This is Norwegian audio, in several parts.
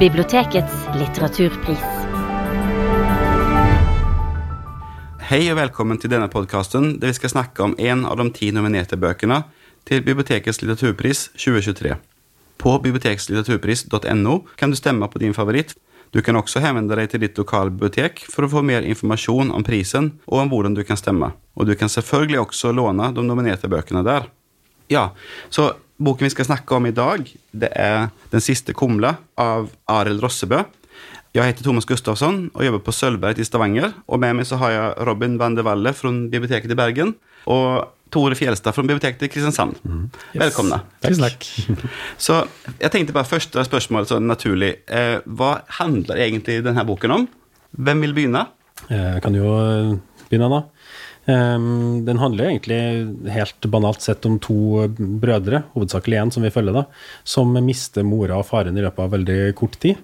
Bibliotekets litteraturpris. Hei og velkommen til denne podkasten der vi skal snakke om en av de ti nominerte bøkene til Bibliotekets litteraturpris 2023. På bibliotekslitteraturpris.no kan du stemme på din favoritt. Du kan også henvende deg til ditt lokale bibliotek for å få mer informasjon om prisen og om hvordan du kan stemme. Og du kan selvfølgelig også låne de nominerte bøkene der. Ja, så boken vi skal snakke om i dag, det er Den siste kumla av Arild Rossebø. Jeg heter Thomas Gustafsson og jobber på Sølvberget i Stavanger. Og med meg så har jeg Robin van de Walle fra biblioteket i Bergen og Tore Fjelstad fra biblioteket i Kristiansand. Velkomne. Tusen takk. Så jeg tenkte bare første spørsmål sånn naturlig. Eh, hva handler egentlig denne boken om? Hvem vil begynne? Jeg kan jo eh, begynne, da. Um, den handler egentlig helt banalt sett om to brødre, hovedsakelig én som vi følger, da, som mister mora og faren i løpet av veldig kort tid.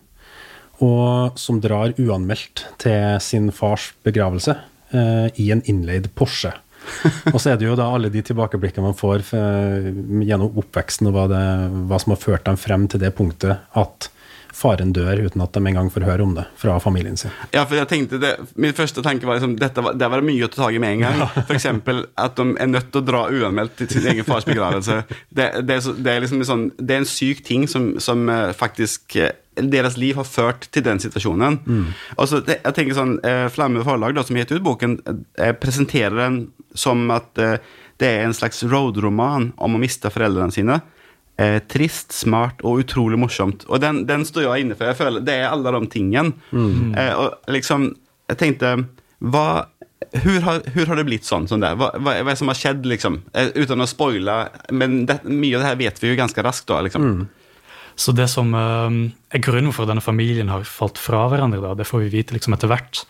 Og som drar uanmeldt til sin fars begravelse uh, i en innleid Porsche. og så er det jo da alle de tilbakeblikkene man får uh, gjennom oppveksten, og hva, det, hva som har ført dem frem til det punktet at faren dør uten at de engang får høre om det fra familien sin. Ja, for jeg tenkte det, Min første tanke var liksom dette var, det var mye å ta tak i med en gang. F.eks. at de er nødt til å dra uanmeldt til sin egen fars begravelse. Det, det, er, det, er, liksom sånn, det er en syk ting som, som uh, faktisk uh, deres liv har ført til den situasjonen. Mm. Og så, jeg tenker sånn, uh, Flamme forlag, da, som har gitt ut boken, presenterer den som at det er en slags roadroman om å miste foreldrene sine. Eh, trist, smart og utrolig morsomt. Og den, den, står jeg inne for. Jeg føler Det er alle de tingene. Mm. Eh, og liksom, jeg tenkte hva, hur har, har, det blitt sånn? sånn hva, hva, hva, er det som har skjedd, liksom? Eh, uten å spoile. Men det, mye av det her vet vi jo ganske raskt. da, liksom. Mm. Så det som uh, er grunnen for at denne familien har falt fra hverandre, da, det får vi vite liksom etter hvert,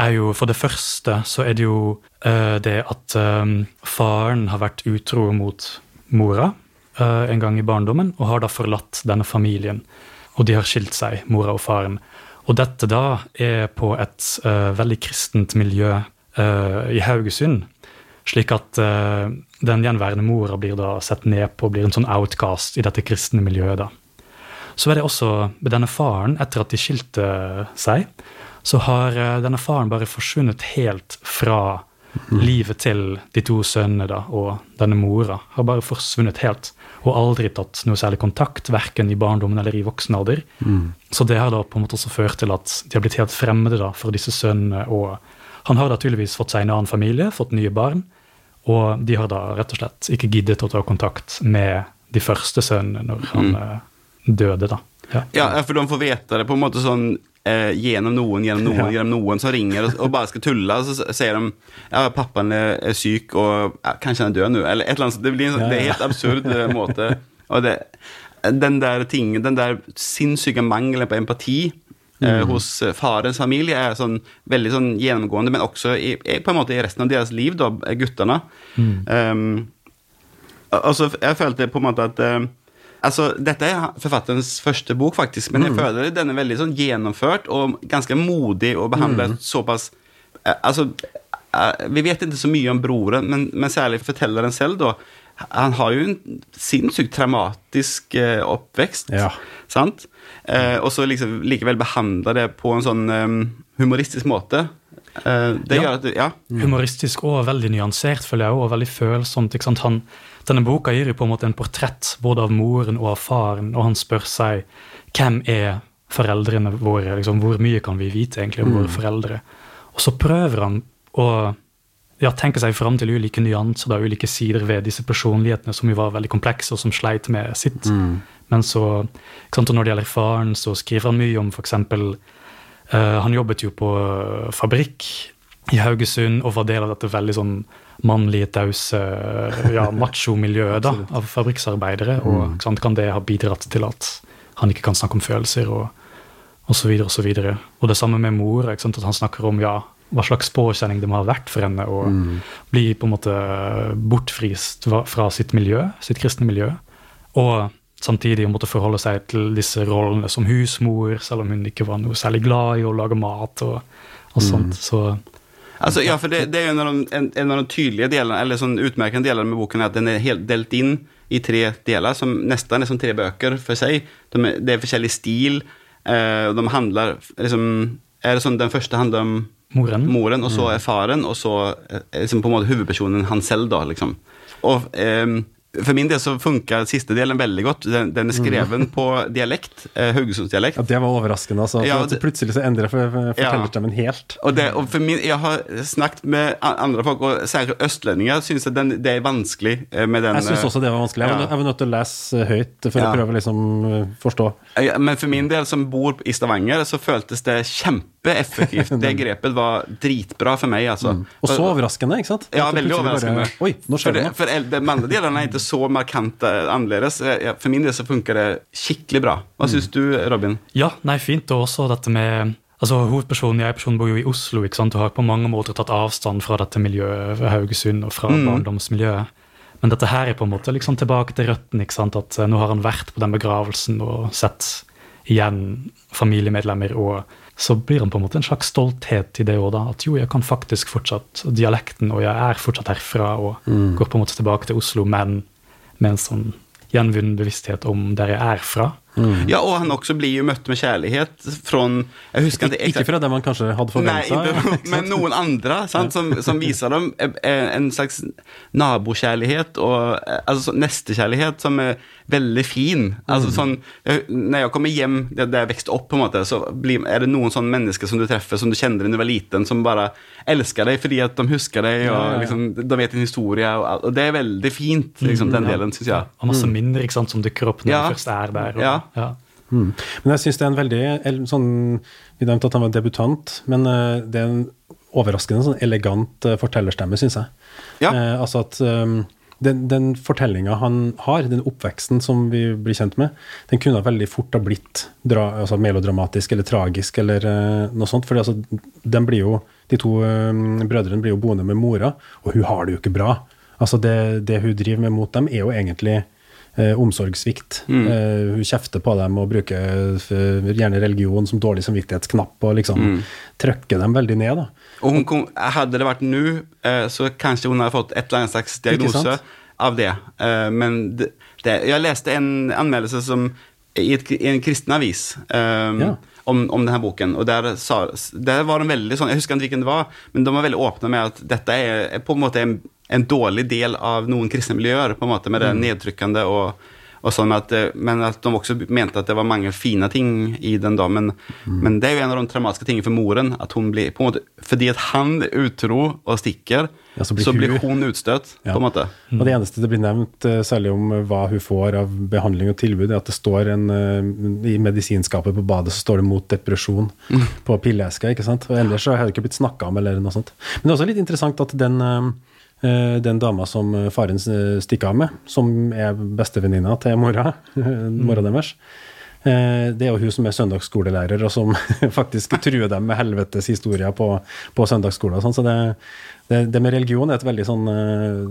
er jo For det første så er det jo uh, det at um, faren har vært utro mot mora en gang i barndommen, og har da forlatt denne familien. Og de har skilt seg, mora og faren. Og dette da er på et uh, veldig kristent miljø uh, i Haugesund. Slik at den gjenværende mora blir da sett ned på, blir en sånn outcast i dette kristne miljøet. da. Så er det også med denne faren, etter at de skilte seg, så har denne faren bare forsvunnet helt fra Mm. Livet til de to sønnene da, og denne mora har bare forsvunnet helt. Og aldri tatt noe særlig kontakt, verken i barndommen eller i voksen alder. Mm. Så det har da på en måte også ført til at de har blitt helt fremmede da, for disse sønnene. Og han har da tydeligvis fått seg en annen familie, fått nye barn. Og de har da rett og slett ikke giddet å ta kontakt med de første sønnene når han mm. Eh, døde, da. Ja. ja. for de får vite det på en måte sånn eh, gjennom noen, gjennom noen, ja. gjennom noen som ringer og, og, bare skal tulle. Så sier de ja, pappaen er, er syk, og ja, kanskje han er død nå. Eller et eller annet. Det, blir en, det er helt absurd eh, måte. Og det, den der ting, den der sinnssyke mangelen på empati eh, mm. hos farens familie er sånn, veldig sånn gjennomgående, men også i, på en måte i resten av deres liv, da, guttene. Mm. Um, altså, jeg følte på en måte at Altså, Dette er forfatterens første bok, faktisk, men jeg mm. føler den er veldig sånn gjennomført og ganske modig og behandler mm. såpass eh, Altså, eh, vi vet ikke så mye om broren, men, men særlig fortelleren selv, da. Han har jo en sinnssykt traumatisk eh, oppvekst, ja. sant? Eh, og så liksom likevel behandler det på en sånn um, humoristisk måte. Eh, det ja. gjør at, ja. Humoristisk og veldig nyansert, føler jeg, og veldig følsomt. ikke sant? Han denne boka gir jo på en måte en portrett både av moren og av faren, og han spør seg hvem er foreldrene våre? Liksom, hvor mye kan vi vite egentlig om mm. våre foreldre? Og så prøver han å ja, tenke seg fram til ulike nyanser, da, ulike sider ved disse personlighetene som jo var veldig komplekse, og som sleit med sitt. Mm. Men så, sant, Når det gjelder faren, så skriver han mye om f.eks. Eh, han jobbet jo på fabrikk i Haugesund og var del av dette veldig sånn mannlige, tause ja, macho-miljøet da, av fabrikksarbeidere. Og mm. sant, kan det ha bidratt til at han ikke kan snakke om følelser og osv. Og, så videre, og, og det samme med mor. at han snakker om ja, hva slags påkjenning det må ha vært for henne å mm. bli på en måte bortfrist fra sitt miljø, sitt kristne miljø. Og samtidig å måtte forholde seg til disse rollene som husmor, selv om hun ikke var noe særlig glad i å lage mat. og, og sånt. Mm. Så Altså, ja, for det, det er en av, de, en, en av de tydelige delene, eller sånn utmerkende delene med boken, er at den er helt delt inn i tre deler, som nesten er som tre bøker for seg. De er, det er forskjellig stil. Eh, og de handler liksom Er det sånn den første handler om Moren. moren, og så er faren, og så er liksom på en måte hovedpersonen han selv, da, liksom. Og eh, for min del så funka siste delen veldig godt. Den, den er skreven på dialekt, eh, haugesundsdialekt. Ja, det var overraskende. altså. Ja, det- Plutselig så endrer for- for- Ja. fortellerstemmen helt. Og, det, og min, jeg har snakket med andre folk, og særlig østlendinger, syns det er vanskelig eh, med den Jeg syns også det var vanskelig. Jeg var, ja. jeg var nødt til å lese høyt for Ja. å prøve å liksom eh, forstå. eh, Men for min del, som bor i Stavanger, så føltes det kjempeeffektivt. Det grepet var dritbra for meg, altså. Mm. Og så overraskende, ikke sant? Ja, veldig overraskende. bare-. Oi, nå skjer det det, noe. for for de andre delene er ikke så markant eh, annerledes. For min del så funker det skikkelig bra. Hva Mm. syns du, Robin? Ja, nei, fint. Og også dette med altså Hovedpersonen jeg personen bor jo i Oslo ikke sant? og har på mange måter tatt avstand fra dette miljøet ved Haugesund og fra barndomsmiljøet. Men dette her er på en måte liksom tilbake til røttene. ikke sant? At eh, Nå har han vært på den begravelsen og sett igjen familiemedlemmer. og så blir han på en måte en slags stolthet i det òg, da. At jo, jeg kan faktisk fortsatt dialekten, og jeg er fortsatt herfra, og går på en måte tilbake til Oslo, men med en sånn gjenvunnen bevissthet om der jeg er fra. Ja, og han også blir jo møtt med kjærlighet fra Jeg husker Ik ikke fra det man kanskje hadde forventa. Nei, men noen andre sant, som, som viser dem eh, en slags nabokjærlighet og eh, altså, nestekjærlighet som er veldig fin. Altså, sånn, jeg- når jeg kommer hjem der jeg vokste opp, på en måte, så blir, er det noen sånne mennesker som du treffer, som du kjenner da du var liten, som bare elsker deg fordi at de husker deg, og Ja, ja, ja. liksom, de vet din historie. Og, og det er veldig fint, liksom, den delen, syns jeg. Og masse minner ikke sant, som dukker opp når Ja. du først er der. Og, Ja. ja. Mm. Men jeg syns det er en veldig sånn, Vi nevnte at han var debutant, men eh, det er en overraskende sånn elegant eh, fortellerstemme, syns jeg. Ja. Eh, altså at um, den, den fortellinga han har, den oppveksten som vi blir kjent med, den kunne veldig fort ha blitt dra, altså melodramatisk eller tragisk eller uh, noe sånt. For altså, jo, de to eh, brødrene blir jo boende med mora, og hun har det jo ikke bra. Altså det, det hun driver med mot dem, er jo egentlig eh, omsorgssvikt. Eh, hun kjefter på dem og bruker eh, gjerne religion som dårlig samvittighetsknapp og liksom trykker dem veldig ned. da. Og hun kom, hadde det vært nå, eh, så kanskje hun hadde fått et eller annet slags diagnose av det. Eh, men det, det, jeg leste en anmeldelse som, i, et, i en kristen avis um, Ja. om, om denne boken. Og der, sa, der var de veldig sånn Jeg husker ikke hvilken det var, men de var veldig åpne med at dette er, på en måte en, en dårlig del av noen kristne miljøer, på en måte, med det nedtrykkende og og sånn at, eh, men at de også mente at det var mange fine ting i den. da, Men, men det er jo en av de traumatiske tingene for moren. at hun blir, på en måte, Fordi at han er utro og stikker, Ja, så så blir blir, hun- utstøtt. Ja. på en måte. Og det eneste det blir nevnt, eh, særlig om eh, hva hun får av behandling og tilbud, er at det står en I medisinskapet på badet så står det 'mot depresjon' på pilleeska. ikke sant? Og ellers så har det ikke blitt snakka om eller noe sånt. Men det er også litt interessant at den den dama som eh, faren eh, stikker av med, som er bestevenninna til mora, mora deres, eh, det er jo hun som er søndagsskolelærer, og som faktisk truer dem med helvetes historier på, på søndagsskolen. sånn, Så det, det, det med religion er et veldig sånn, eh,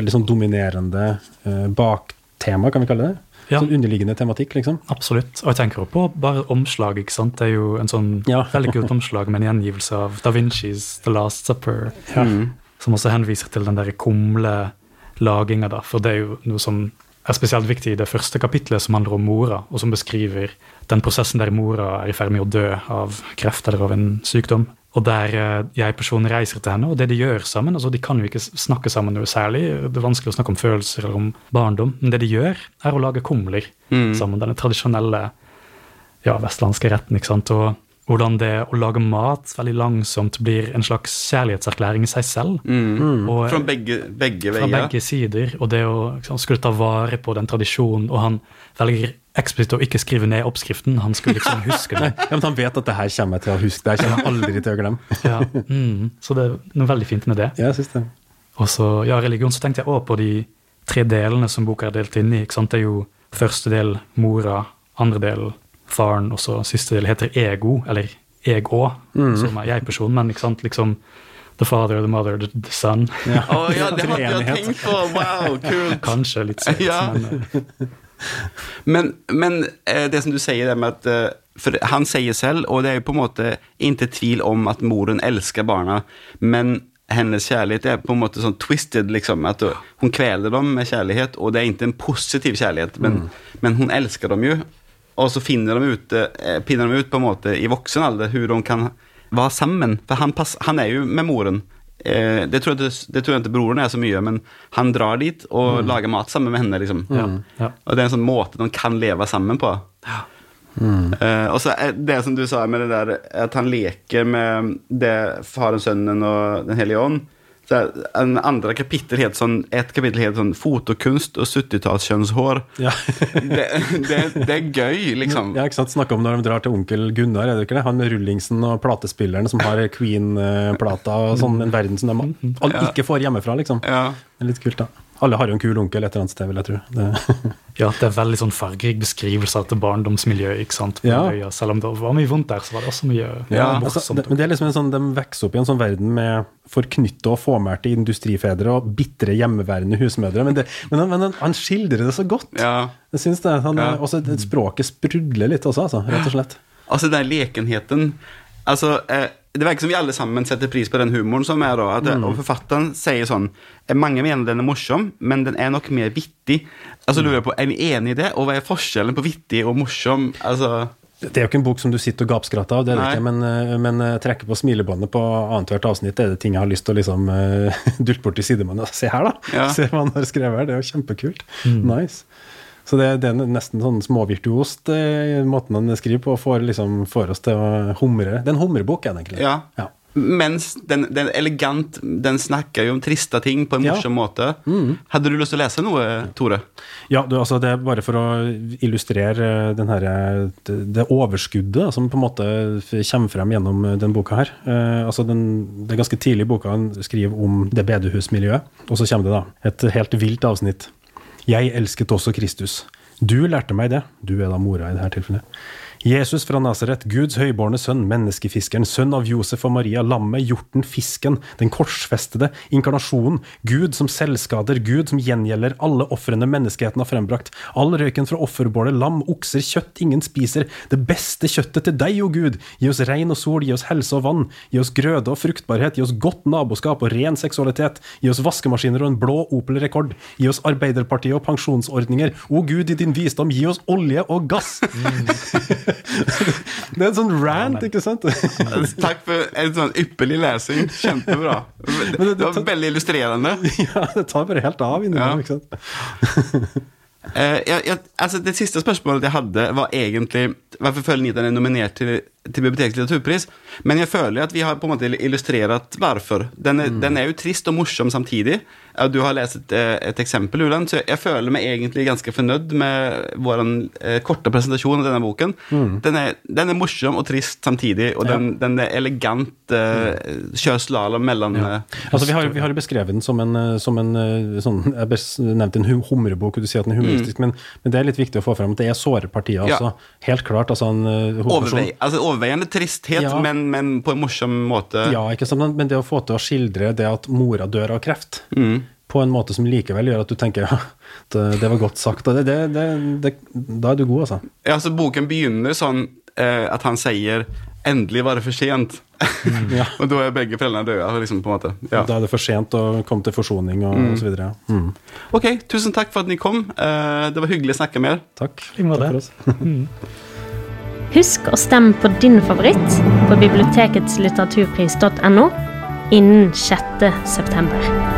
veldig sånn dominerende eh, baktema, kan vi kalle det. Ja. Sånn underliggende tematikk, liksom. Absolutt. Og jeg tenker jo på bare omslag. ikke sant? Det er jo en sånn Ja. veldig kult omslag med en gjengivelse av Da Vincis The Last Supper, Ja. Mm. Som også henviser til den der kumlelaginga, da. For det er jo noe som er spesielt viktig i det første kapitlet, som handler om mora, og som beskriver den prosessen der mora er i ferd med å dø av kreft eller av en sykdom. Og der eh, jeg-personen reiser til henne, og det de gjør sammen altså De kan jo ikke snakke sammen noe særlig, det er vanskelig å snakke om følelser eller om barndom, men det de gjør, er å lage kumler sammen. Denne tradisjonelle ja, vestlandske retten. ikke sant? Og hvordan det å lage mat veldig langsomt blir en slags kjærlighetserklæring i seg selv. Og, Fra begge, begge fra begge sider. Og det å liksom, skulle ta vare på den tradisjonen. Og han velger eksplisitt å ikke skrive ned oppskriften. Han skulle liksom huske det. Ja, men Han vet at det her kommer jeg til å huske, det her kommer jeg aldri til å glemme. Ja, mm, så det er noe veldig fint med det. Ja, jeg synes det. Og så, ja, religion, så tenkte jeg også på de tre delene som boka er delt inn i. ikke sant? Det er jo første del mora, andre del faren, og så siste del heter ego, eller ego, som er jeg-person, men ikke sant, liksom the father, the mother, the, the son. Ja. Å ja, det hadde jeg tenkt på! Wow, kult! Kanskje litt søtt, Ja. men eh, Men, men eh, det som du sier, det med at eh, For han sier selv, og det er jo på en måte ikke tvil om at moren elsker barna, men hennes kjærlighet er på en måte sånn twisted, liksom. At hun kveler dem med kjærlighet, og det er ikke en positiv kjærlighet, men, men hun elsker dem jo. Og så finner de ut, eh, pinner de ut på en måte i voksen alder hvordan de kan være sammen. For han, pass, han er jo med moren. Eh, det, tror jeg, det tror jeg ikke broren er så mye, men han drar dit og lager mat sammen med henne. liksom. Ja. Og det er en sånn måte de kan leve sammen på. Eh, og så det som du sa med det der at han leker med det faren, sønnen og Den hellige ånd. Så en andre kapittel het sånn, et kapittel heter sånn 'Fotokunst og 70-tallskjønnshår'. Ja. det, det, det er gøy, liksom. Ja, ikke sant? Snakka om når de drar til onkel Gunnar, er det ikke det? Han med rullingsen og platespilleren som har Queen-plata og sånn, en verden som de alle ikke får hjemmefra, liksom. Ja. Det er litt kult, da. Alle har jo en kul onkel et eller annet sted, vil jeg tro. Det. Ja, det er veldig sånn fargerik beskrivelse av et barndomsmiljø. ikke sant? På Ja. øya. Selv om det var mye vondt der, så var det også mye Ja, Altså, det, men det er liksom en sånn, De vokser opp i en sånn verden med forknytte og fåmælte industrifedre og bitre hjemmeværende husmødre. Men, det, men, han, men han, han skildrer det så godt. ja. Jeg synes det, han, Ja. også, Språket sprudler litt også, altså, rett og slett. Altså den lekenheten Altså, eh, Det virker som vi alle sammen setter pris på den humoren som er da. At, Og forfatteren sier sånn eh, Mange mener den er morsom, men den er nok mer vittig. Altså lurer jeg på, Er vi enig i det? Og hva er forskjellen på vittig og morsom? Altså, Det er jo ikke en bok som du sitter og gapskratter av, det er det ikke, men, eh, men eh, trekker på smilebåndet på annethvert avsnitt. Er det ting jeg har lyst til å liksom uh, dulte bort i sidemannen se her, da! Ja. Se hva han har skrevet her, det er jo kjempekult. Nice. Så det, det er nesten sånn småvirtuost eh, måten han skriver på, og får, liksom, får oss til å humre. Det er en humrebok, er det egentlig. ja. Ja. Mens den, den elegant, den snakker jo om triste ting på en Ja. morsom måte. Hadde du lyst til å lese noe, Tore? Ja, du, altså det er bare for å illustrere den her, det, det overskuddet som på en måte kommer frem gjennom den boka her. Eh, altså den, det er ganske tidlig i boka han skriver om det bedehusmiljøet, og så kommer det da et helt vilt avsnitt. Jeg elsket også Kristus. Du lærte meg det. Du er da mora i dette tilfellet. Jesus fra Nasaret, Guds høybårne sønn, menneskefiskeren, sønn av Josef og Maria, lammet, hjorten, fisken, den korsfestede, inkarnasjonen, Gud som selvskader, Gud som gjengjelder alle ofrene menneskeheten har frembrakt, all røyken fra offerbålet, lam, okser, kjøtt ingen spiser, det beste kjøttet til deg, o Gud, gi oss regn og sol, gi oss helse og vann, gi oss grøde og fruktbarhet, gi oss godt naboskap og ren seksualitet, gi oss vaskemaskiner og en blå Opel-rekord, gi oss Arbeiderpartiet og pensjonsordninger, o Gud, i din visdom, gi oss olje og gass. det er en sånn rant, ikke sant? Takk for en sånn ypperlig lesing. Kjempebra. Det, det var veldig illustrerende. ja, det tar bare helt av innimellom, Ja. ikke sant? Eh, jeg, jeg, altså det siste spørsmålet jeg hadde, var egentlig hvorfor føler ni den er nominert til, til Bibliotekets litteraturpris. Men jeg føler at vi har på en måte illustrert hvorfor. Den er, den er jo trist og morsom samtidig. Du har lest et, eh, et eksempel, Ulan, så jeg føler meg egentlig ganske fornøyd med vår eh, korte presentasjon av denne boken. Den, er, den er morsom og trist samtidig, og den, den er elegant. Eh, Kjør slalåm mellom ja. Altså, vi, har, vi har jo beskrevet den som en, eh, som en sånn, Jeg bes- nevnte en humrebok, og du sier at den er humoristisk, men, men det er litt viktig å få fram at det er såre partier. Mm. Ja. Altså. Helt klart. Altså en eh, hovedperson- overvei, altså, overveiende tristhet, Ja. men, men på en morsom måte. Ja, ikke sant? Men- Men det å få til å skildre det at mora dør av kreft, Mm. på en måte som likevel gjør at du tenker ja, det, det var godt sagt. Det, det, det, det, da er du god, altså. Ja, altså Boken begynner sånn eh, at han sier 'endelig var det for sent'. Ja. og da er begge foreldrene døde. Liksom, på en måte. Ja. Da er det for sent å komme til forsoning og, og så videre. ja. Mm. Ok, tusen takk for at ni kom. Uh, det var hyggelig å snakke med dere. Takk. Takk for oss. Husk å stemme på din favoritt på biblioteketslitteraturpris.no innen 6. september.